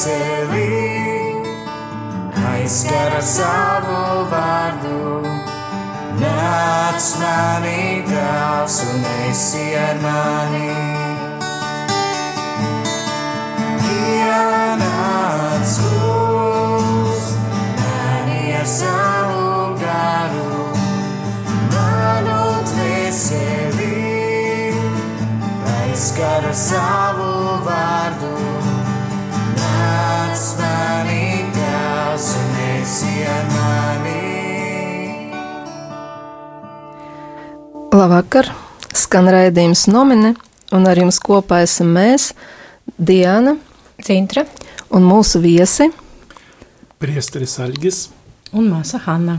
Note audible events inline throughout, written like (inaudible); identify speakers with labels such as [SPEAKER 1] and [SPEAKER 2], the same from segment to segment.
[SPEAKER 1] manu dvēseli, aizskara savu vārdu. Nāc manī, tēvs, un esi ar mani. Ienāc uz mani ar savu garu, manu dvēseli, aizskara savu vārdu.
[SPEAKER 2] Labvakar! Skan raidījums nomine, un ar jums kopā esam mēs, Diana
[SPEAKER 3] Cintra
[SPEAKER 2] un mūsu viesi.
[SPEAKER 4] Priesteris Aļģis.
[SPEAKER 3] un māsa Hanna.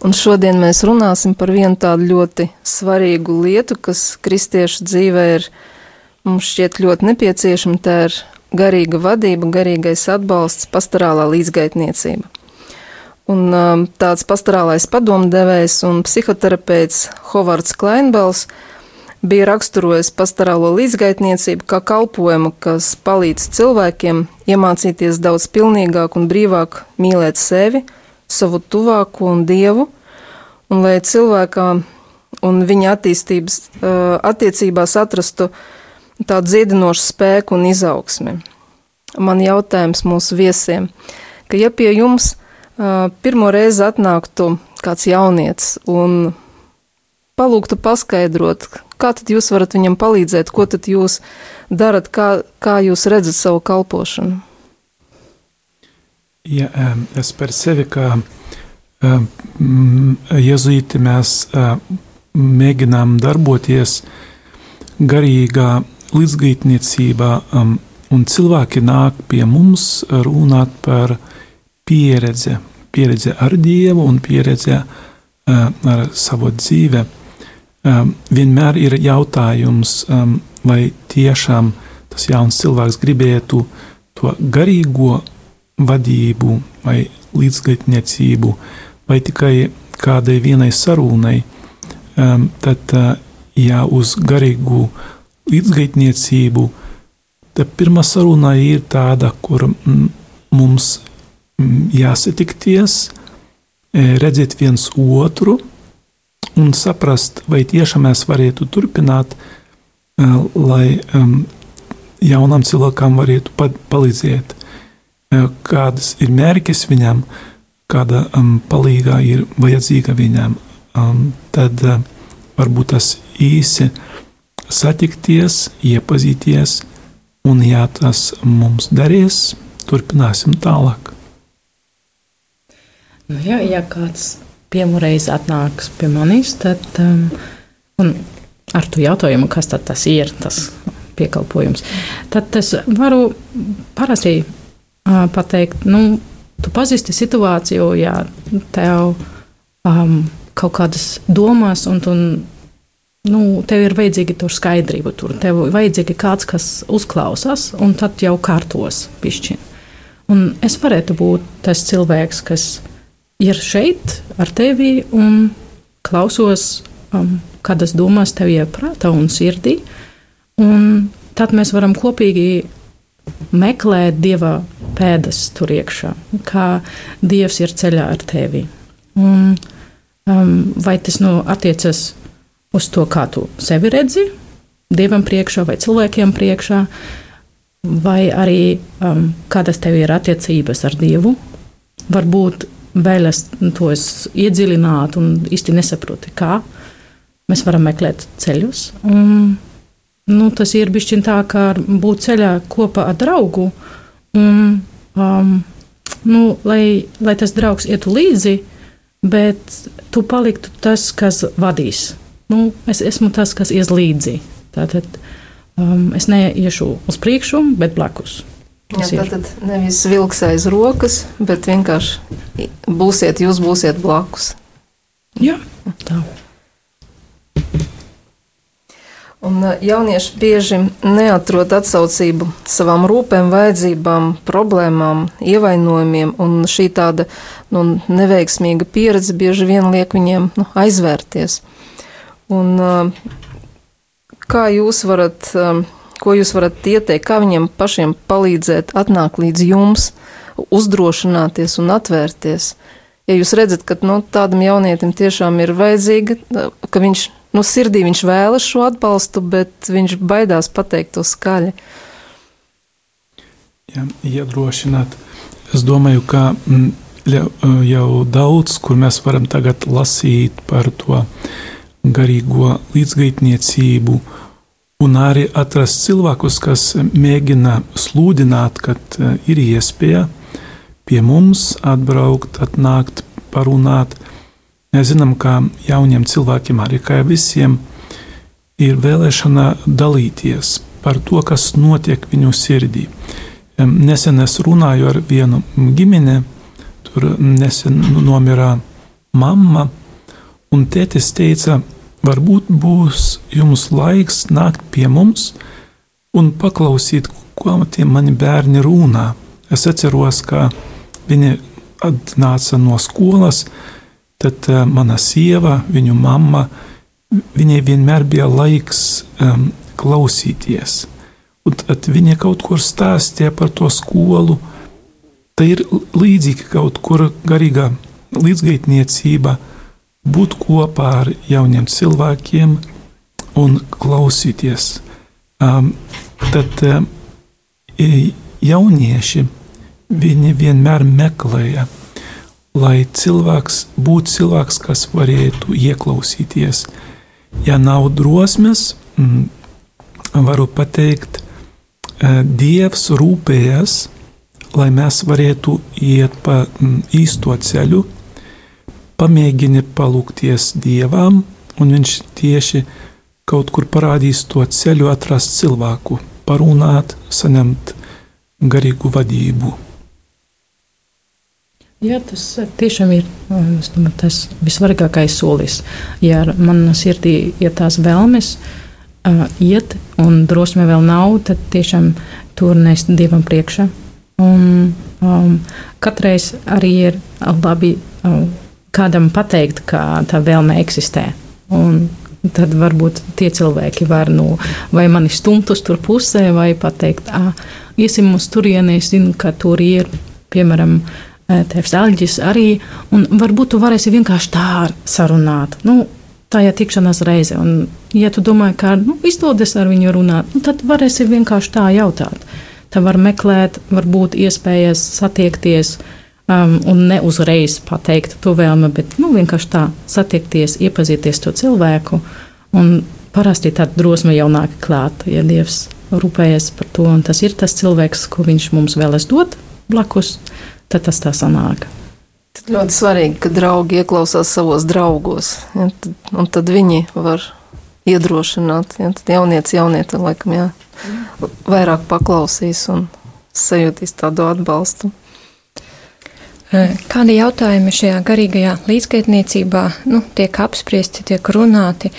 [SPEAKER 2] Un šodien mēs runāsim par vienu tādu ļoti svarīgu lietu, kas kristiešu dzīvē ir mums šķiet ļoti nepieciešama. Tā ir garīga vadība, garīgais atbalsts, pastorālā līdzgaitniecība. Un um, tāds pastorālais padomdevējs un psihoterapeits Hovards Kleinbels bija raksturojis pastorālo līdzgaitniecību kā kalpojumu, kas palīdz cilvēkiem iemācīties daudz pilnīgāk un brīvāk mīlēt sevi, savu tuvāko un dievu, un lai cilvēkā un viņa attīstības uh, attiecībās atrastu tādu dziedinošu spēku un izaugsmi. Man jautājums mūsu viesiem, ka ja pie jums uh, pirmo reizi atnāktu kāds jaunietis un palūgtu paskaidrot, kā tad jūs varat viņam palīdzēt, ko tad jūs darat, kā, kā jūs redzat savu kalpošanu?
[SPEAKER 4] Ja, es par sevi kā jezuīti mēs mēģinām darboties garīgā līdzgaitniecībā, un cilvēki nāk pie mums runāt par pieredzi, pieredzi ar Dievu un pieredzi em, ar savu dzīvi. Em, Vienmēr ir jautājums, em, vai tiešām tas jauns cilvēks gribētu to garīgo vadību vai līdzgaitniecību, vai tikai kādai vienai sarunai, tad, ja uz garīgu līdzgaitniecību, tad pirmā saruna ir tāda, kur mm, mums jāsatikties, eh, redzēt viens otru un saprast, vai tiešām mēs varētu turpināt, uh, lai jaunam cilvēkam varētu pa palīdzēt kādas ir mērķis viņam, kāda palīga ir vajadzīga viņam, tad varbūt tas īsi satikties, iepazīties, un ja tas mums darīs, turpināsim tālāk.
[SPEAKER 3] Nu, ja, ja kāds pirmoreiz atnāks pie manis, tad um, ar to jautājumu, kas tad tas ir, tas piekalpojums, tad es varu parasti uh, pateikt, nu, tu pazīsti situāciju, ja tev um, kaut kādas domas, un tu, nu, tev ir vajadzīga tur skaidrība, tur tev ir vajadzīga kāds, kas uzklausās, un tad jau kārtos pišķiņ. Un es varētu būt tas cilvēks, kas ir šeit ar tevi un klausos, um, kādas domas tev ir prātā un sirdī, un tad mēs varam kopīgi meklēt dieva pēdas tur iekšā, kā dievs ir ceļā ar tevi. Un, um, vai tas nu, attiecas uz to, kā tu sevi redzi, dievam priekšā vai cilvēkiem priekšā, vai arī um, kādas tev ir attiecības ar dievu. Varbūt vēl es to es iedziļināt un īsti nesaprotu, kā mēs varam meklēt ceļus. Un, nu, tas ir bijis tā, kā būt ceļā kopā ar draugu. Un, um, nu, lai, lai tas draugs ietu līdzi, bet tu paliktu tas, kas vadīs. Nu, es esmu tas, kas ies līdzi. Tātad um, es neiešu uz priekšu, bet blakus.
[SPEAKER 2] Jā,
[SPEAKER 3] Tas ir.
[SPEAKER 2] tā tad nevis vilks aiz rokas, bet vienkārši būsiet, jūs būsiet blakus.
[SPEAKER 3] Jā, tā.
[SPEAKER 2] Un uh, jaunieši bieži neatrod atsaucību savām rūpēm, vajadzībām, problēmām, ievainojumiem, un šī tāda nu, neveiksmīga pieredze bieži vien liek viņiem nu, aizvērties. Un, uh, kā jūs varat um, ko jūs varat ieteikt, kā viņiem pašiem palīdzēt atnākt līdz jums, uzdrošināties un atvērties? Ja jūs redzat, ka nu, tādam jaunietim tiešām ir vajadzīga, ka viņš no nu, sirdī viņš vēlas šo atbalstu, bet viņš baidās pateikt to skaļi.
[SPEAKER 4] Ja, iedrošināt. Es domāju, ka mm, jau daudz, kur mēs varam tagad lasīt par to garīgo līdzgaitniecību, un arī atrast cilvēkus, kas mēģina sludināt, ka e, ir iespēja pie mums atbraukt, atnākt, parunāt. Mēs zinām, ka jauniem cilvēkiem, arī kā visiem, ir vēlēšana dalīties par to, kas notiek viņu sirdī. Nesen es runāju ar vienu ģimeni, tur nesen nomira mamma, un tētis teica, varbūt būs jums laiks nākt pie mums un paklausīt, ko tie mani bērni runā. Es atceros, ka viņi atnāca no skolas, tad uh, mana sieva, viņu mamma, viņai vienmēr bija laiks um, klausīties un tad viņi kaut kur stāstīja par to skolu. Tā ir līdzīga kaut kur garīgā līdzgaitniecība, būt kopā ar jauniem cilvēkiem un klausīties. Um, tad um, jaunieši viņi vienmēr meklēja, lai cilvēks būtu cilvēks, kas varētu ieklausīties. Ja nav drosmes, mm, varu pateikt, Eh, Dievs rūpējas, lai mēs varētu iet pa mm, īsto ceļu, pamēģini palūkties Dievam, un Viņš tieši kaut kur parādīs to ceļu, atrast cilvēku, parunāt, saņemt garīgu vadību.
[SPEAKER 3] Jā, tas tiešām ir domāju, tas visvarīgākais solis. Ja manā sirdī ir tās vēlmes, uh, uh, iet, un drosme vēl nav, tad tiešām turnēs Dievam priekšā. Un um, katreiz arī ir labi um, kādam pateikt, ka tā vēlme eksistē. Un tad varbūt tie cilvēki var nu, vai mani stumt uz tur pusē, vai pateikt, ah, iesim uz turieni, es zinu, ka tur ir, piemēram, tevs Alģis arī, un varbūt tu varēsi vienkārši tā sarunāt. Nu, tā ir tikšanās reize. Un, ja tu domā, ka nu, izdodas ar viņu runāt, nu, tad varēsi vienkārši tā jautāt. Tā var meklēt, varbūt iespējas satiekties. Um, un ne uzreiz pateikt to vēlmi, bet nu, vienkārši tā satiekties, iepazīties to cilvēku. Un parasti tāda drosme jau nāk klāt, ja Dievs rūpējas par to, un tas ir tas cilvēks, ko viņš mums vēlas dot blakus, tad tas tā sanāk.
[SPEAKER 2] Tad ļoti svarīgi, ka draugi ieklausās savos draugos, ja, tad, un tad viņi var iedrošināt. Ja, tad jaunieci, jaunieti, laikam, jā, vairāk paklausīs un sajūtīs tādu atbalstu.
[SPEAKER 5] Kādi jautājumi šajā garīgajā līdzgaitniecībā nu, tiek apspriesti, tiek runāti?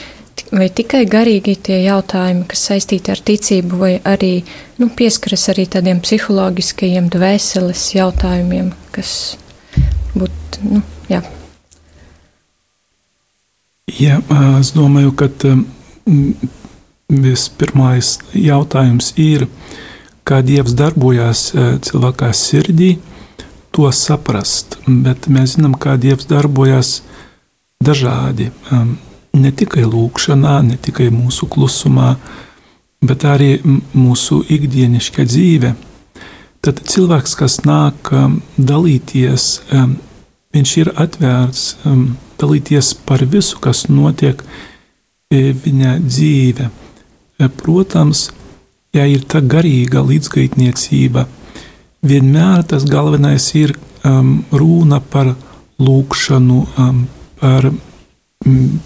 [SPEAKER 5] Vai tikai garīgi tie jautājumi, kas saistīti ar ticību, vai arī nu, pieskaras arī tādiem psiholoģiskajiem, dvēseles jautājumiem, kas būt. Nu, jā.
[SPEAKER 4] Jā, es domāju, ka vispirmais jautājums ir, kā Dievs darbojas cilvēkā sirdī, to saprast. Bet mēs zinām, kā Dievs darbojas dažādi. Ne tikai lūkšanā, ne tikai mūsu klusumā, bet arī mūsu ikdienišķā dzīve. Tad cilvēks, kas nāk dalīties, viņš ir atvērts dalīties par visu, kas notiek e, viņa dzīve. E, protams, ja ir tā garīga līdzgaitniecība, vienmēr tas galvenais ir um, runa par lūkšanu, um, par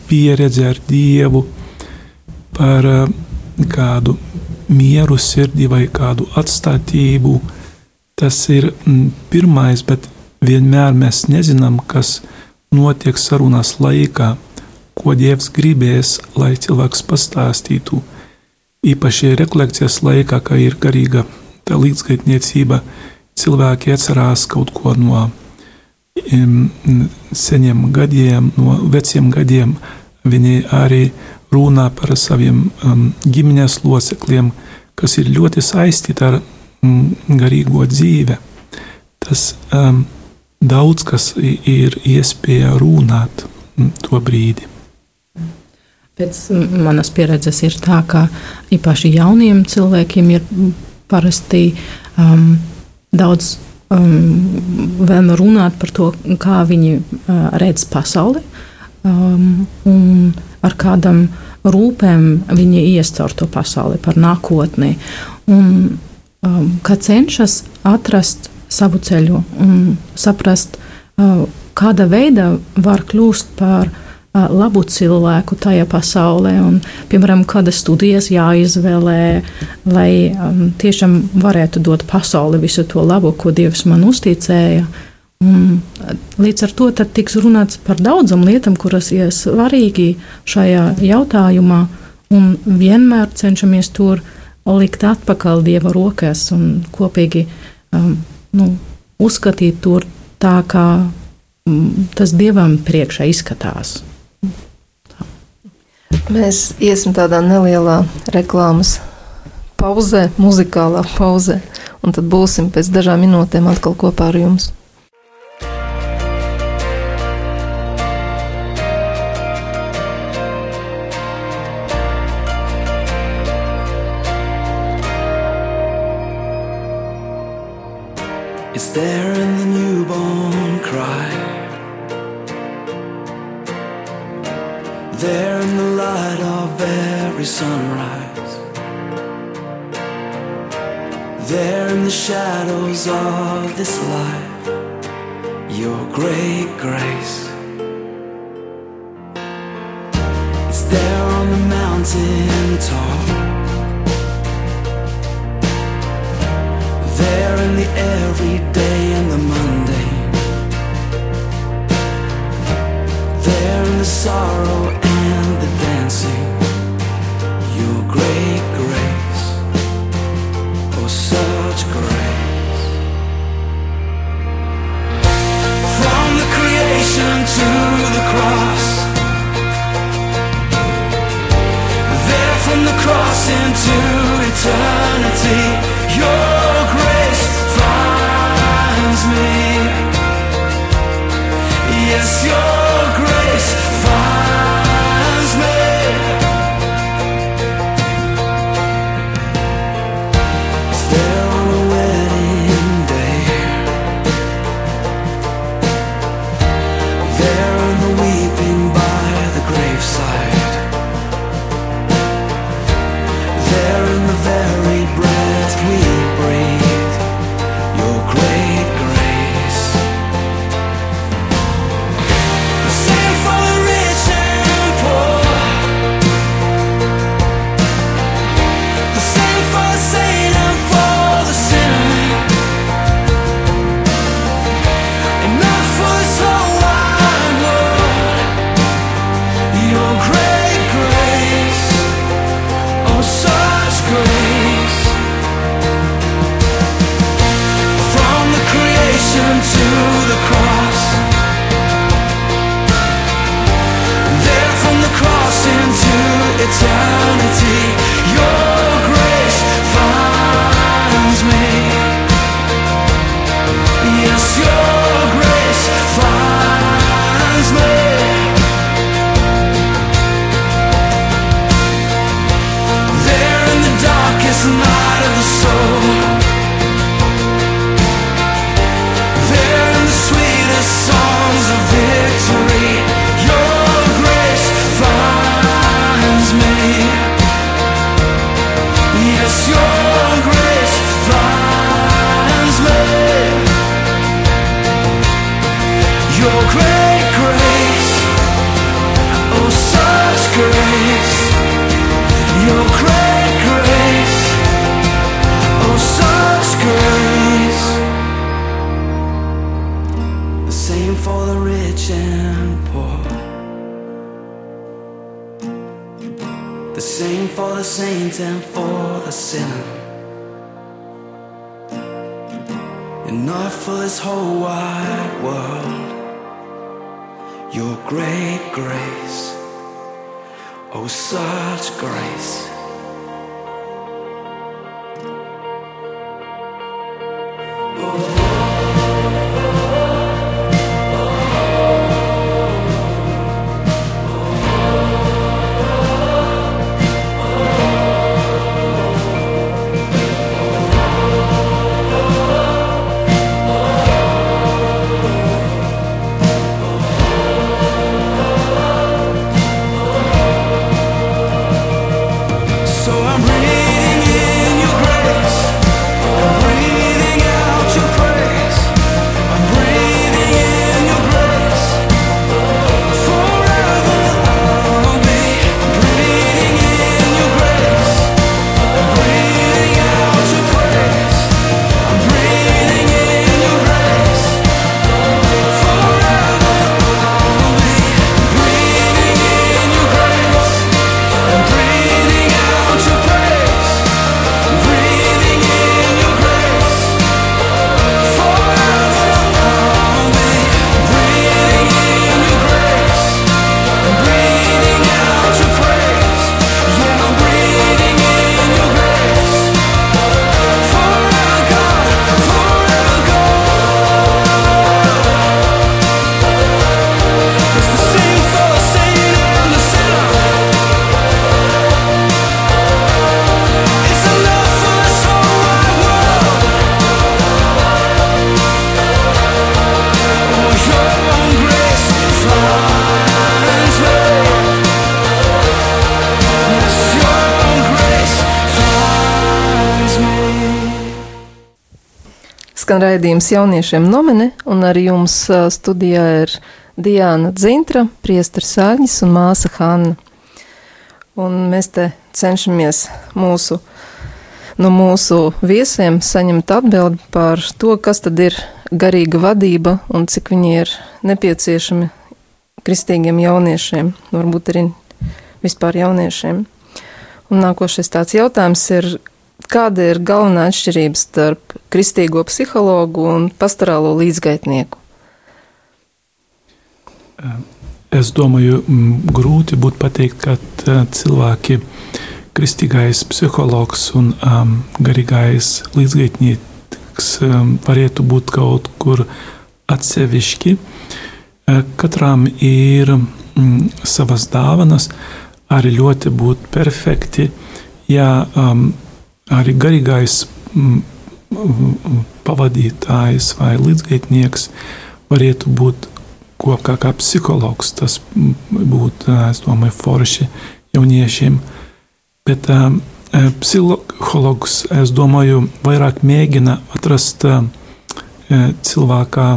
[SPEAKER 4] pieredzi ar Dievu, par um, kādu mieru sirdī vai kādu atstātību, Tas ir mm, pirmais, bet vienmēr mēs nezinām, kas notiek sarunās laikā, ko Dievs gribēs, lai cilvēks pastāstītu. Īpaši rekolekcijas laikā, kad ir garīga tā līdzgaitniecība, cilvēki atcerās kaut ko no seniem gadiem, no veciem gadiem. Viņi arī runā par saviem um, ģimenes locekļiem, kas ir ļoti saistīta ar mm, garīgo dzīvi. Tas um, daudz kas ir iespēja runāt to brīdi.
[SPEAKER 3] Pēc manas pieredzes ir tā, ka īpaši jauniem cilvēkiem ir parasti um, daudz um, vēlme runāt par to, kā viņi uh, redz pasauli um, un ar kādam rūpēm viņi ies caur to pasauli, par nākotni. Un, um, kā cenšas atrast savu ceļu un saprast, uh, kāda veida var kļūt par labu cilvēku tajā pasaulē, un, piemēram, kādas studijas jāizvēlē, lai um, tiešām varētu dot pasauli visu to labu, ko Dievs man uzticēja. Un līdz ar to tiks runāts par daudzām lietām, kuras ir svarīgi šajā jautājumā, un vienmēr cenšamies tur likt atpakaļ Dieva rokās un kopīgi um, nu, uzskatīt to tā, kā um, tas Dievam priekšā izskatās.
[SPEAKER 2] Mēs iesim tādā nelielā reklāmas pauzē, muzikālā pauzē, un tad būsim pēc dažām minūtēm atkal kopā ar jums.
[SPEAKER 1] It's there in There in the light of every sunrise. There in the shadows of this life. Your great grace. It's there on the mountain top. there in the everyday and the mundane. There in the sorrow and the dancing. Your great grace, oh, such grace. From the creation to the Oh, such grace.
[SPEAKER 2] Skan raidījums jauniešiem nomine, un ar jums studijā ir Diana Dzintra, priestars Sāņas un māsa Hanna. Un mēs te cenšamies mūsu, no mūsu viesiem saņemt atbildi par to, kas tad ir garīga vadība un cik viņi ir nepieciešami kristīgiem jauniešiem, varbūt arī vispār jauniešiem. Un nākošais tāds jautājums ir, kāda ir galvenā atšķirība starp kristīgo psihologu un pastorālo līdzgaitnieku?
[SPEAKER 4] Es domāju, mm, grūti būtu pateikt, ka tā, cilvēki, kristīgais psihologs un um, garīgais līdzgaitnieks um, varētu būt kaut kur atsevišķi. Eh, Katram ir mm, savas dāvanas, arī ļoti būt perfekti. Ja um, arī garīgais mm, mm, pavadītājs vai līdzgaitnieks varētu būt kopā kā psihologs. Tas mm, būtu, es domāju, forši jauniešiem. Bet psihologs, es domāju, vairāk mēģina atrast cilvēkā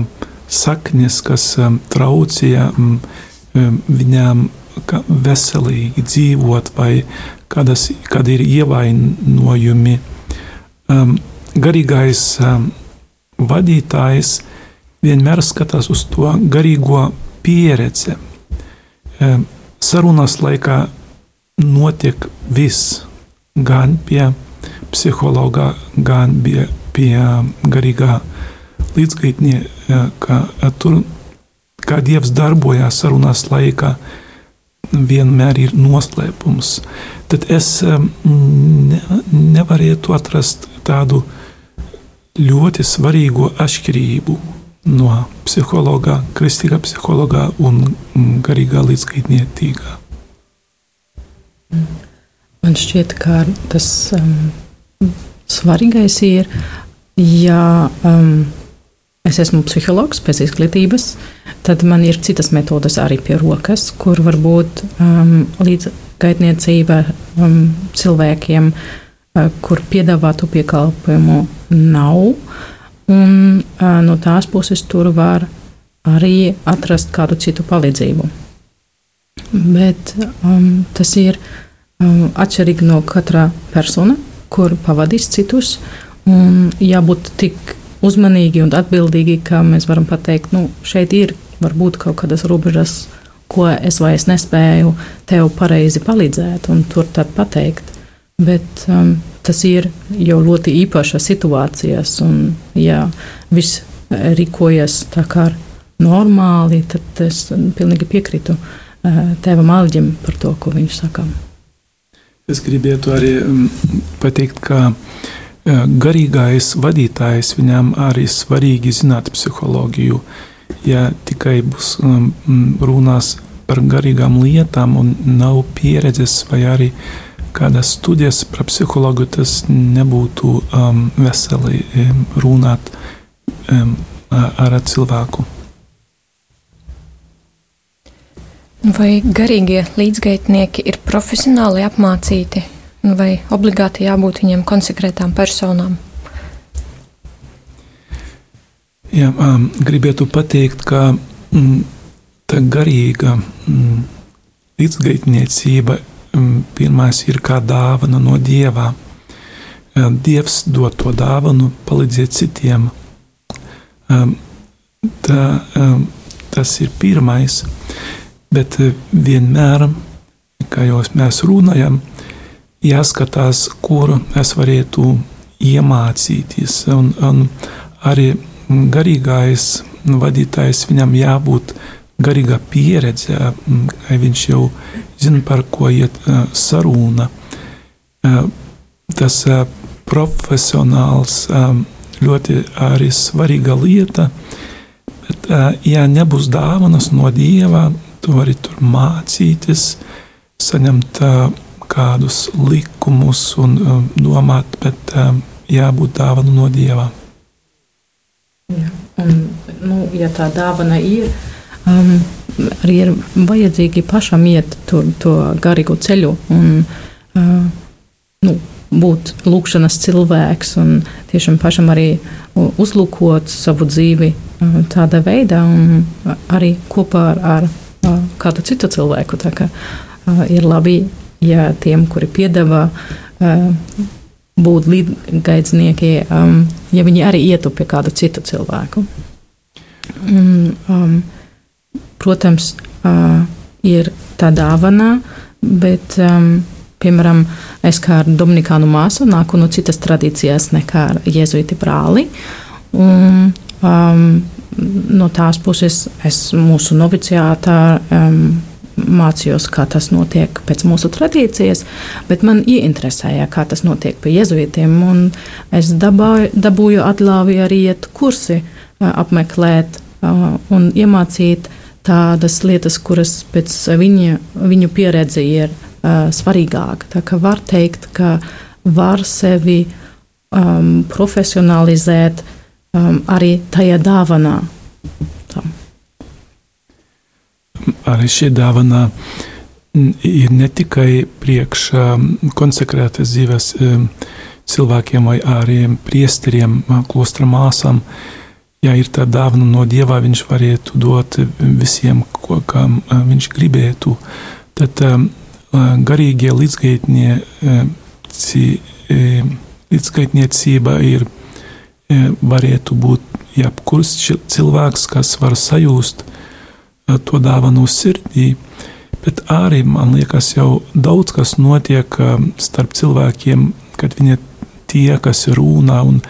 [SPEAKER 4] saknes, kas traucēja um, viņām veselīgi dzīvot, vai kādas, kad ir ievainojumi. Um, garīgais um, vadītājs vienmēr skatās uz to garīgo pieredzi. Um, sarunas laikā notiek viss, gan pie psihologa, gan pie, pie garīgā līdzgaitnieka. Tur, kā Dievs darbojās sarunās laikā, vienmēr ir noslēpums. Tad es ne, nevarētu atrast tādu ļoti svarīgu atšķirību no psihologa, kristīgā psihologa un garīgā līdzgaitnietīgā.
[SPEAKER 3] Man šķiet, ka tas um, svarīgais ir, ja um, es esmu psihologs pēc izglītības, tad man ir citas metodes arī pie rokas, kur varbūt um, līdzgaitniecība um, cilvēkiem, uh, kur piedāvātu piekalpojumu nav. Un uh, no tās puses tur var arī atrast kādu citu palīdzību. Bet um, tas ir um, atšķirīgi no katra persona, kur pavadīs citus. Un jābūt tik uzmanīgi un atbildīgi, ka mēs varam pateikt, nu, šeit ir varbūt kaut kādas robežas, ko es vairs nespēju tev pareizi palīdzēt, un tur tad pateikt. Bet um, tas ir jau ļoti īpašas situācijas, un ja viss rīkojas tā kā normāli, tad es pilnīgi piekrītu uh, tēvam Alģim par to, ko viņš saka.
[SPEAKER 4] Es gribētu arī mm, pateikt, ka garīgais vadītājs, viņam arī svarīgi zināt psiholoģiju. Ja tikai būs um, runās par garīgām lietām un nav pieredzes vai arī kādas studijas par psihologu, tas nebūtu um, veseli um, runāt um, ar cilvēku.
[SPEAKER 5] Vai garīgie līdzgaitnieki ir profesionāli apmācīti, vai obligāti jābūt viņiem konsekrētām personām?
[SPEAKER 4] Jā, um, gribētu pateikt, ka mm, tā garīga mm, līdzgaitniecība mm, pirmais ir kā dāvana no Dieva. Dievs dod to dāvanu, palīdziet citiem. Um, tā, um, tas ir pirmais bet eh, vienmēr, kā jau mēs runājam, jāskatās, kur es varētu iemācīties. Un, un arī garīgais vadītājs viņam jābūt garīga pieredze, ka viņš jau zina, par ko iet saruna. Tas profesionāls ļoti arī svarīga lieta, bet ja nebūs dāvanas no Dieva, tu vari tur mācīties, saņemt kādus likumus un uh, domāt, bet uh, jābūt dāvana no Dieva.
[SPEAKER 3] Jā, un, nu, ja tā dāvana ir, um, arī ir vajadzīgi pašam iet to, to garīgo ceļu un uh, nu, būt lūkšanas cilvēks un tiešām pašam arī uzlūkot savu dzīvi uh, tādā veidā un arī kopā ar, ar kādu citu cilvēku. Tā kā ir labi, ja tiem, kuri piedāvā būt līdzgaitnieki, ja viņi arī ietu pie kāda citu cilvēku. Un, um, protams, uh, ir tā dāvana, bet, um, piemēram, es kā Dominikānu māsu nāku no citas tradīcijas nekā jēzuīti brāli. Un, um, no tās puses es mūsu novicijātā um, mācījos, kā tas notiek pēc mūsu tradīcijas, bet man ieinteresēja, kā tas notiek pie jezuitiem. Es dabāju, dabūju atļauju arī iet kursi, uh, apmeklēt uh, un iemācīt tādas lietas, kuras pēc viņa, viņu pieredze ir uh, svarīgāka. Tā kā var teikt, ka var sevi um, profesionalizēt um, arī tajā dāvanā. Tā.
[SPEAKER 4] Arī šī dāvana ir ne tikai priekš um, konsekrētas dzīves um, cilvēkiem vai arī priesteriem, klostra māsām. Ja ir tā dāvana no dieva, viņš varētu dot visiem, ko kam viņš gribētu. Tad garīgie līdzgaitniecība ir varētu būt jebkurš cilvēks, kas var sajust to dāvanu sirdī. Bet arī man liekas, jau daudz kas notiek starp cilvēkiem, kad viņi tie, kas runā, un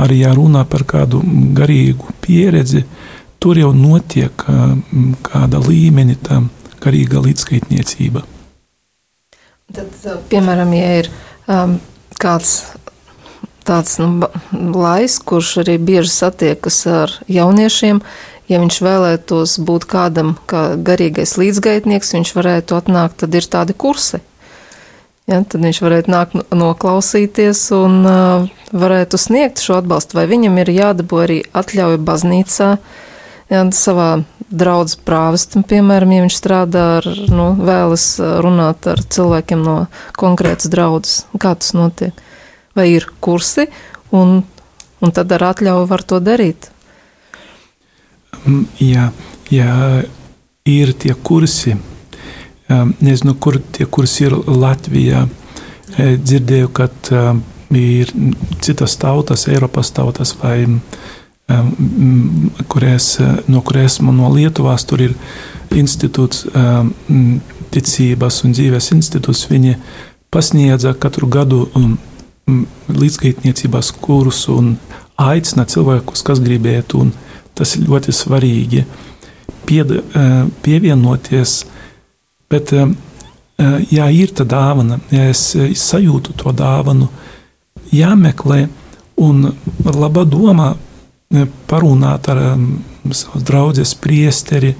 [SPEAKER 4] arī jārunā par kādu garīgu pieredzi, tur jau notiek kāda līmeņa tā garīga līdzskaitniecība.
[SPEAKER 2] Tad, piemēram, ja ir um, kāds tāds nu, lais, kurš arī bieži satiekas ar jauniešiem. Ja viņš vēlētos būt kādam kā garīgais līdzgaitnieks, viņš varētu atnākt, tad ir tādi kursi. Ja, tad viņš varētu nākt noklausīties un uh, varētu sniegt šo atbalstu, vai viņam ir jādabū arī atļauja baznīcā, ja, savā draudzes prāvestam, piemēram, ja viņš strādā ar, nu, vēlas runāt ar cilvēkiem no konkrētas draudzes. Kā tas notiek? vai ir kursi, un, un tad ar atļauju var to darīt.
[SPEAKER 4] Mm, jā, jā ir tie kursi. Nezinu, kur tie kursi ir Latvijā. E, dzirdēju, ka ir citas tautas, Eiropas tautas, vai kurēs, no kurēs man no Lietuvās tur ir institūts, ticības un dzīves institūts. Viņi pasniedza katru gadu līdzgaitniecības kursu un aicina cilvēkus, kas gribētu, un tas ir ļoti svarīgi pied, pievienoties. Bet, ja ir tā dāvana, ja es sajūtu to dāvanu, jāmeklē un laba doma parunāt ar savas draudzes priesteri,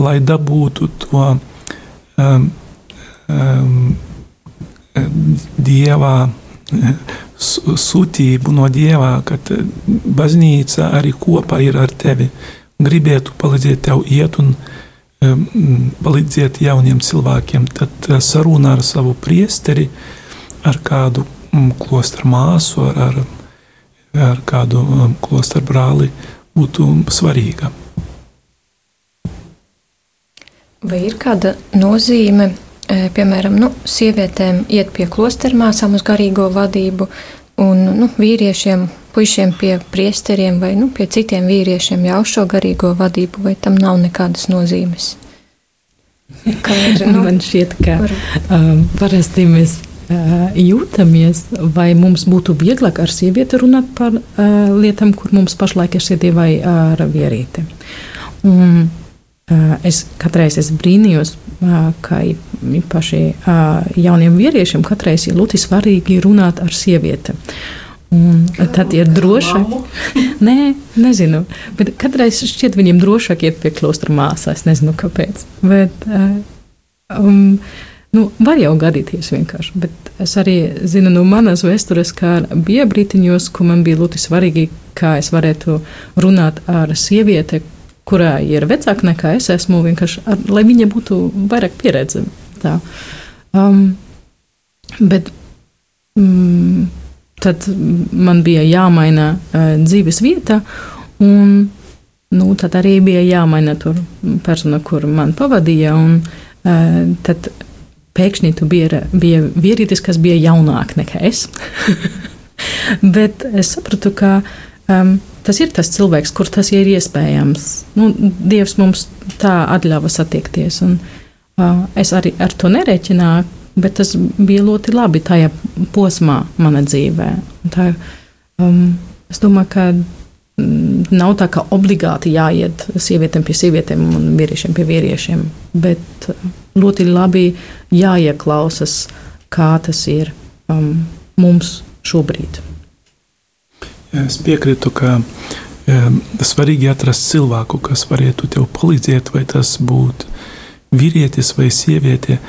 [SPEAKER 4] lai dabūtu to um, um, dievā sūtību no dievā, ka baznīca arī kopā ir ar tevi. Gribētu palīdzēt tev iet un palīdzēt jauniem cilvēkiem, tad uh, sarunā ar savu priesteri, ar kādu um, klosteru māsu, ar, ar, ar kādu um, klosteru brāli būtu svarīga.
[SPEAKER 5] Vai ir kāda nozīme piemēram, nu, sievietēm iet pie klostermāsām uz garīgo vadību, un nu, vīriešiem, puišiem pie priesteriem vai nu, pie citiem vīriešiem jau šo garīgo vadību, vai tam nav nekādas nozīmes?
[SPEAKER 3] Kā ir, (laughs) nu, Man šķiet, ka var... um, parasti mēs jūtamies, vai mums būtu vieglāk ar sievieti runāt par uh, lietām, kur mums pašlaik ir sieviete vai ar vīrieti. Un, uh, es katreiz es brīnījos, ka īpaši jauniem vīriešiem katreiz ir ļoti svarīgi runāt ar sievieti. Un tad ir drošāk. (laughs) Nē, nezinu. Bet katreiz šķiet viņiem drošāk iet pie klostra māsas. Es nezinu, kāpēc. Bet, um, nu, var jau gadīties vienkārši. Bet es arī zinu no manas vēstures, ka bija brītiņos, kur man bija ļoti svarīgi, kā es varētu runāt ar sievieti, kurā ir vecāka nekā es esmu, vienkārši ar, lai viņa būtu vairāk pieredze. Tā. Um, bet mm, tad man bija jāmaina uh, dzīves vieta, un nu, tad arī bija jāmaina tur persona, kur man pavadīja. Un, uh, tad pēkšņi tu bija, bija vīrietis, kas bija jaunāk nekā es. (laughs) bet es sapratu, ka um, tas ir tas cilvēks, kur tas ir iespējams. Nu, Dievs mums tā atļāva satiekties. Un, uh, es arī ar to nerēķināju, bet tas bija ļoti labi tajā posmā manā dzīvē. Tā, um, es domāju, ka mm, nav tā, ka obligāti jāiet sievietēm pie sievietēm un vīriešiem pie vīriešiem, bet ļoti labi jāieklausas, kā tas ir um, mums šobrīd.
[SPEAKER 4] Es piekrītu, ka svarīgi atrast cilvēku, kas varētu tev palīdzēt, vai tas būtu vīrietis vai sieviete.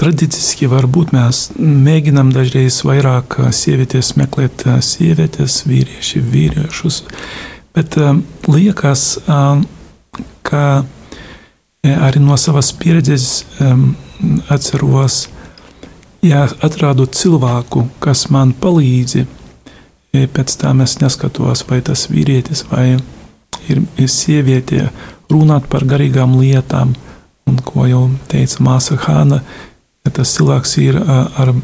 [SPEAKER 4] Tradiciski varbūt mēs mēģinām dažreiz vairāk sievietes meklēt sievietes, vīrieši vīriešus, bet liekas, ka arī no savas pieredzes atceros, ja atrādu cilvēku, kas man palīdzi, pēc tam es neskatos, vai tas vīrietis vai ir, sieviete, runāt par garīgām lietām, un ko jau teica māsa Hāna, ja tas cilvēks ir ar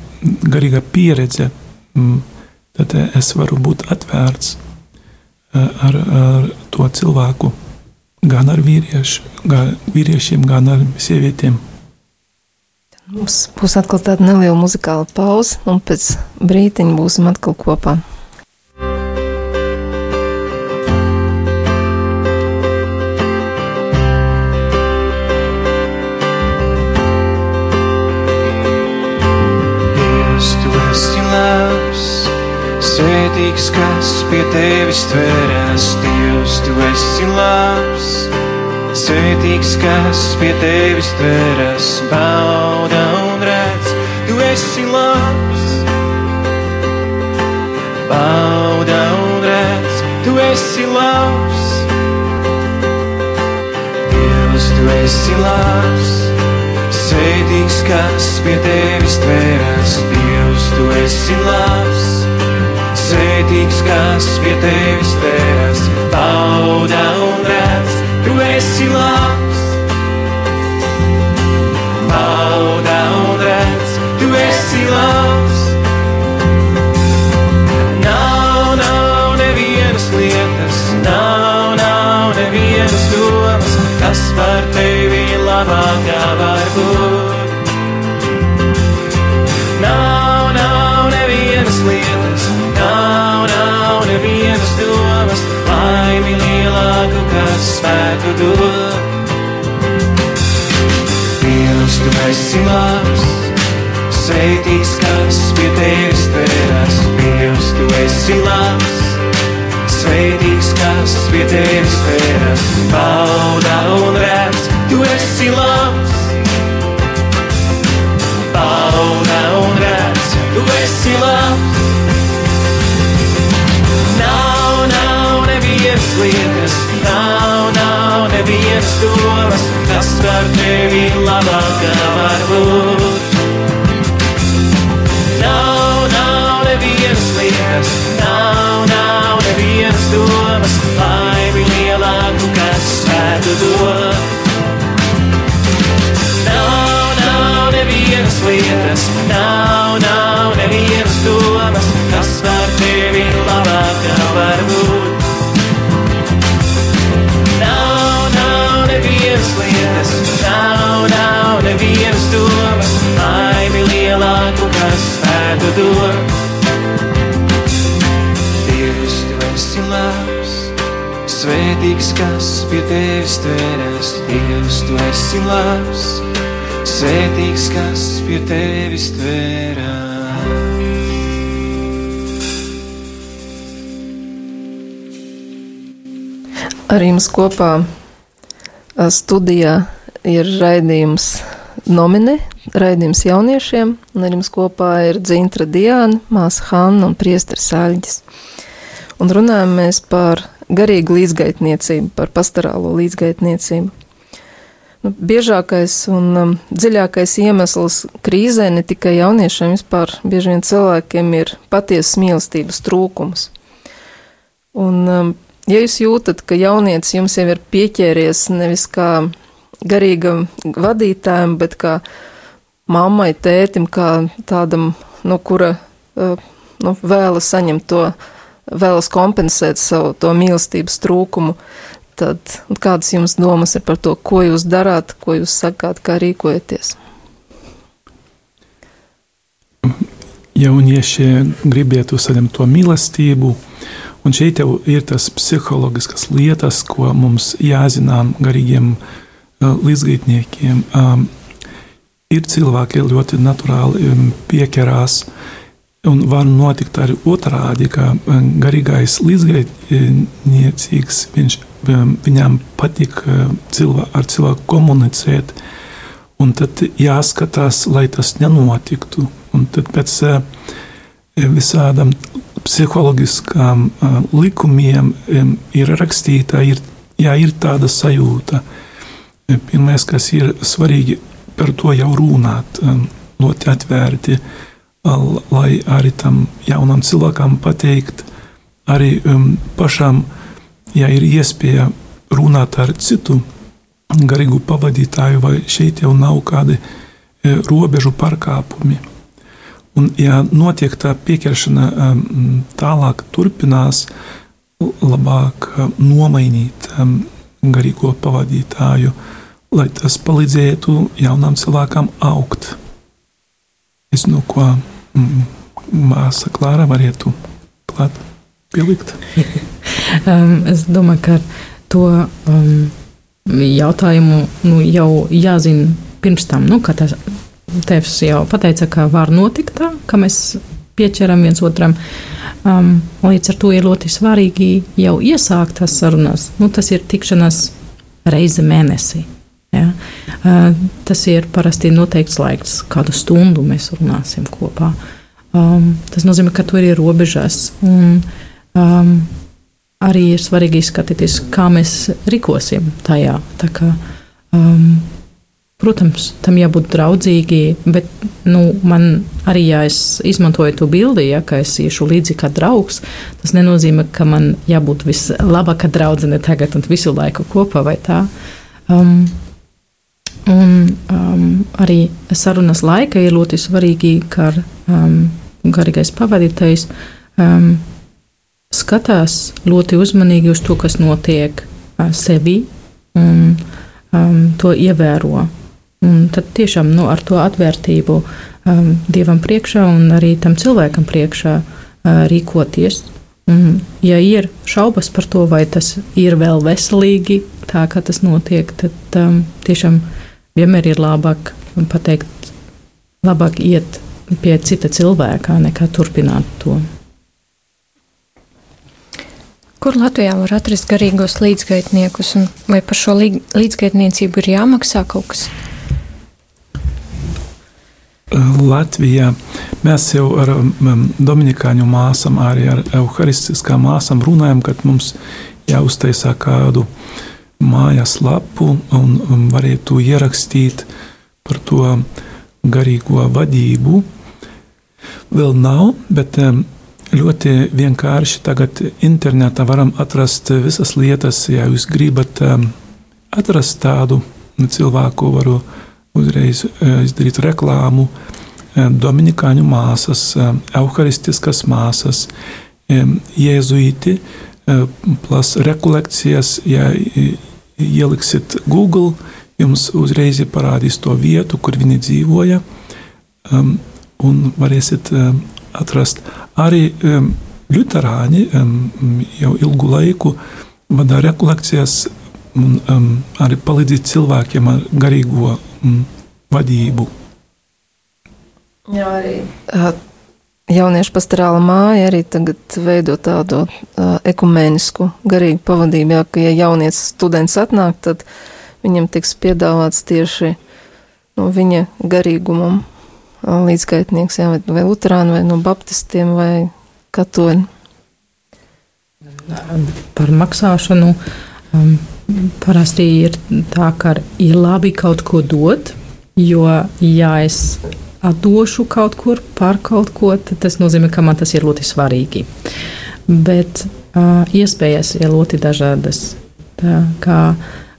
[SPEAKER 4] garīga pieredze, tad es varu būt atvērts ar, ar to cilvēku, gan ar vīriešu, gan vīriešiem, gan ar sievietēm.
[SPEAKER 2] Mums būs atkal tāda neliela muzikāla pauze, un pēc brīdiņa būsim atkal kopā.
[SPEAKER 6] Kas pie tevis tveras, Dievs, tu esi labs. Svētīgs, kas pie tevis tveras, bauda un redz, tu esi labs. Bauda un redz, tu esi labs. Dievs, tu esi labs. Svētīgs, kas pie tevis tveras, Dievs, tu esi labs svētīgs, kas pie tevis pēras, bauda un redz, tu esi labs. Esi labs, sveitīgs, kas pie tevis pēras. Dievs, esi labs. Svētīgs, kas pie tevis pēras, bauda un redz, tu esi labs. Bauda un redz, tu esi labs. Nav, nav nevienas lietas, nav, nav nevienas domas, kas par tevi labākā var būt. Nav, nav nevienas lietas, nav, nav nevienas domas, laimi lielāku, kas spētu dot. Nav, nav nevienas lietas, nav, nav nevienas nav, nav nevienas domas, laimi lielāku, kas spētu dot. Dievs, tu esi labs, svētīgs, kas pie tevis tveras. Dievs, tu esi labs, svētīgs, kas pie tevis tveras.
[SPEAKER 2] Arī mums kopā studijā ir raidījums Nomine, raidījums jauniešiem, un arī mums kopā ir Dzintra Diāna, māsa Hanna un priesteris Aļģis. Un runājam mēs par garīgu līdzgaitniecību, par pastorālo līdzgaitniecību. Nu, biežākais un um, dziļākais iemesls krīzē ne tikai jauniešiem, vispār bieži vien cilvēkiem ir patiesas mīlestības trūkums. Un, um, ja jūs jūtat, ka jaunietis jums jau ir pieķēries nevis kā garīgam vadītājam, bet kā mammai, tētim, kā tādam, no kura uh, nu, vēlas saņemt to, vēlas kompensēt savu to mīlestības trūkumu, tad kādas jums domas ir par to, ko jūs darāt, ko jūs sakāt, kā rīkojaties?
[SPEAKER 4] Jaunieši gribētu saņemt to mīlestību, un šeit jau ir tas psiholoģiskas lietas, ko mums jāzinām garīgiem uh, līdzgaitniekiem. Um, ir cilvēki ļoti naturāli um, pieķerās, un var notikt arī otrādi, ka um, garīgais līdzgaitniecīgs, viņš, viņam patīk cilvē, ar cilvēku komunicēt, un tad jāskatās, lai tas nenotiktu. Un tad pēc visādām psiholoģiskām likumiem um, ir rakstīta, ir, jā, ir tāda sajūta. Pirmais, kas ir svarīgi, par to jau runāt, um, ļoti atvērti, lai arī tam jaunam cilvēkam pateikt, arī um, pašam, ja ir iespēja runāt ar citu garīgu pavadītāju, vai šeit jau nav kādi e, robežu pārkāpumi. Un, ja notiek tā pieķeršana tālāk, turpinās, labāk nomainīt garīgo pavadītāju, lai tas palīdzētu jaunam cilvēkam augt. Es no ko mm, māsa Klāra varētu klāt pielikt. (laughs)
[SPEAKER 3] Um, es domāju, ka to um, jautājumu nu, jau jāzina pirms tam. Nu, tas tevs jau pateica, ka var notikt tā, ka mēs pieķeram viens otram. Um, līdz ar to ir ļoti svarīgi jau iesākt tās sarunas. Nu, tas ir tikšanās reize mēnesī. Tas ir parasti noteikts laiks, kādu stundu mēs runāsim kopā. Um, tas nozīmē, ka tur ir robežas. Un, um, arī ir svarīgi skatīties, kā mēs rīkosim tajā. Tā kā, um, protams, tam jābūt draudzīgi, bet nu, man arī, ja es izmantoju to bildi, ja es iešu līdzi kā draugs, tas nenozīmē, ka man jābūt vislabākā draudzene tagad un visu laiku kopā vai tā. Um, un um, arī sarunas laika ir ļoti svarīgi, ka um, garīgais pavadītājs um, skatās ļoti uzmanīgi uz to, kas notiek uh, sevi un um, to ievēro. Un tad tiešām nu, ar to atvērtību um, Dievam priekšā un arī tam cilvēkam priekšā uh, rīkoties. Un, ja ir šaubas par to, vai tas ir vēl veselīgi, tā kā tas notiek, tad um, tiešām vienmēr ir labāk pateikt, labāk iet pie cita cilvēka nekā turpināt to.
[SPEAKER 5] Kur Latvijā var atrast garīgos līdzgaitniekus, un vai par šo līdzgaitniecību ir jāmaksā kaut kas?
[SPEAKER 4] Latvijā mēs jau ar um, Dominikāņu māsām, arī ar Euharistiskām māsām runājam, kad mums jāuztaisā kādu mājas lapu un um, varētu ierakstīt par to garīgo vadību. Vēl nav, bet um, ļoti vienkārši tagad internetā varam atrast visas lietas. Ja jūs gribat um, atrast tādu cilvēku, varu uzreiz uh, izdarīt reklāmu. Um, Dominikāņu māsas, evaharistiskas māsas, jēzuīti, uh, plus rekolekcijas, ja ieliksiet Google, jums uzreiz parādīs to vietu, kur viņi dzīvoja, um, un varēsiet um, atrast arī um, Lutāņi um, jau ilgu laiku vada rekolekcijas un um, arī palīdzēt cilvēkiem ar garīgo um, vadību.
[SPEAKER 2] Jā, arī. Jauniešu pastorāla māja arī tagad veido tādu uh, ekumēnisku garīgu pavadību. Jā, ka, ja jaunietis students atnāk, tad viņam tiks piedāvāts tieši no viņa garīgumam uh, līdzgaitnieks, jā, vai, vai luterāni, vai no baptistiem, vai katoļi.
[SPEAKER 3] Par maksāšanu um, parasti ir tā, ka ir labi kaut ko dot, jo, ja es atdošu kaut kur par kaut ko, tad tas nozīmē, ka man tas ir ļoti svarīgi. Bet uh, iespējas ir ļoti dažādas. Tā kā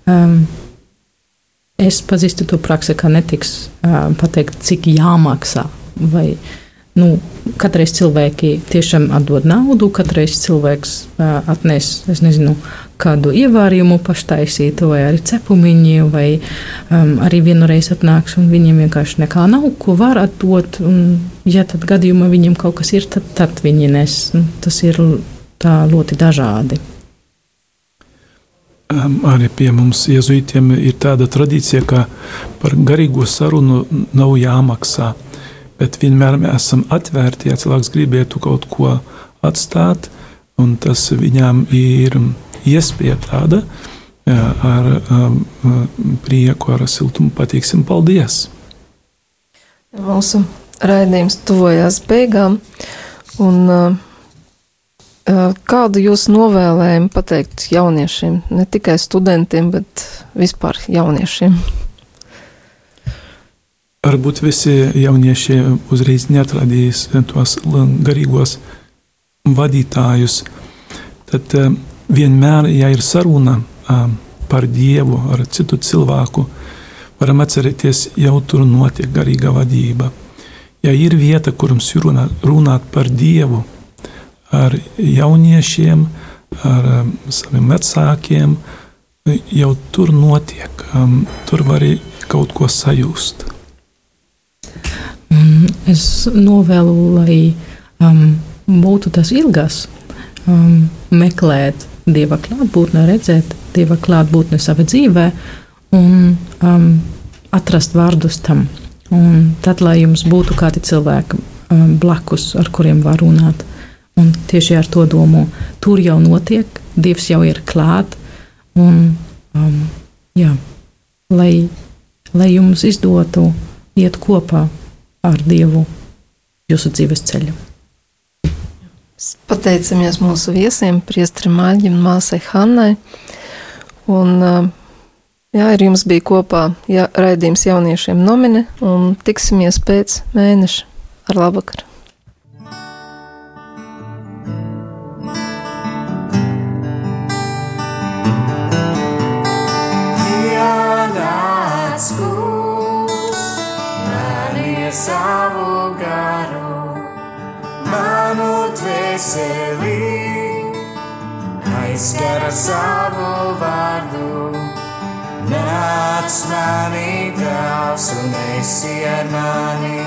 [SPEAKER 3] um, es pazīstu to praksi, ka netiks uh, pateikt, cik jāmaksā. Vai, nu, katreiz cilvēki tiešām atdod naudu, katreiz cilvēks uh, atnes, es nezinu, kādu ievārījumu paštaisītu, vai arī cepumiņi, vai um, arī vienreiz atnāks, un viņiem vienkārši nekā nav, ko var atdot. Un, ja tad gadījumā viņiem kaut kas ir, tad, tad viņi nes. Nu, tas ir tā ļoti dažādi.
[SPEAKER 4] Arī pie mums, jēzuītiem, ir tāda tradīcija, ka par garīgo sarunu nav jāmaksā. Bet vienmēr mēs esam atvērti, ja cilvēks gribētu kaut ko atstāt, un tas viņām ir iespēja tāda jā, ar um, prieku, ar siltumu patīksim paldies.
[SPEAKER 2] Mūsu raidījums tuvojas beigām. Un, uh, uh, kādu jūs novēlējumu pateikt jauniešiem, ne tikai studentiem, bet vispār jauniešiem?
[SPEAKER 4] Varbūt visi jaunieši uzreiz neatradīs tos garīgos vadītājus. Tad eh, vienmēr, ja ir saruna eh, par Dievu ar citu cilvēku, varam atcerēties, jau tur notiek garīga vadība. Ja ir vieta, kur mums ir runāt, runāt par Dievu ar jauniešiem, ar um, saviem vecākiem, jau tur notiek. Tur var arī kaut ko sajust.
[SPEAKER 3] Mm, Es novēlu, lai um, būtu tas ilgas, um, meklēt dieva klātbūtni, redzēt dieva klātbūtni savā dzīvē un um, atrast vārdus tam. Un tad, lai jums būtu kādi cilvēki um, blakus, ar kuriem var runāt. Un tieši ar to domu, tur jau notiek, Dievs jau ir klāt. Un, um, jā, lai, lai jums izdotu iet kopā ar Dievu jūsu dzīves ceļu.
[SPEAKER 2] Pateicamies mūsu viesiem, Priestrim Maļģim māsai Hannai. Un, uh, jā, ar jums bija kopā jā, raidījums jauniešiem nomine, un tiksimies pēc mēneša ar labvakaru.
[SPEAKER 1] Dvēseli, aizskara savu vārdu. Nāc mani tās un esi ar mani.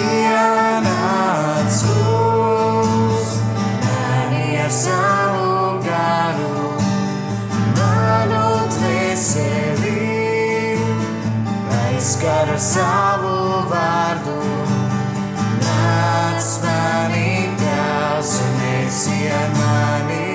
[SPEAKER 1] Ienāc kungs, mani ar savu garu, manu dvēseli, aizskara savu vārdu mani tās un
[SPEAKER 5] esi ar mani.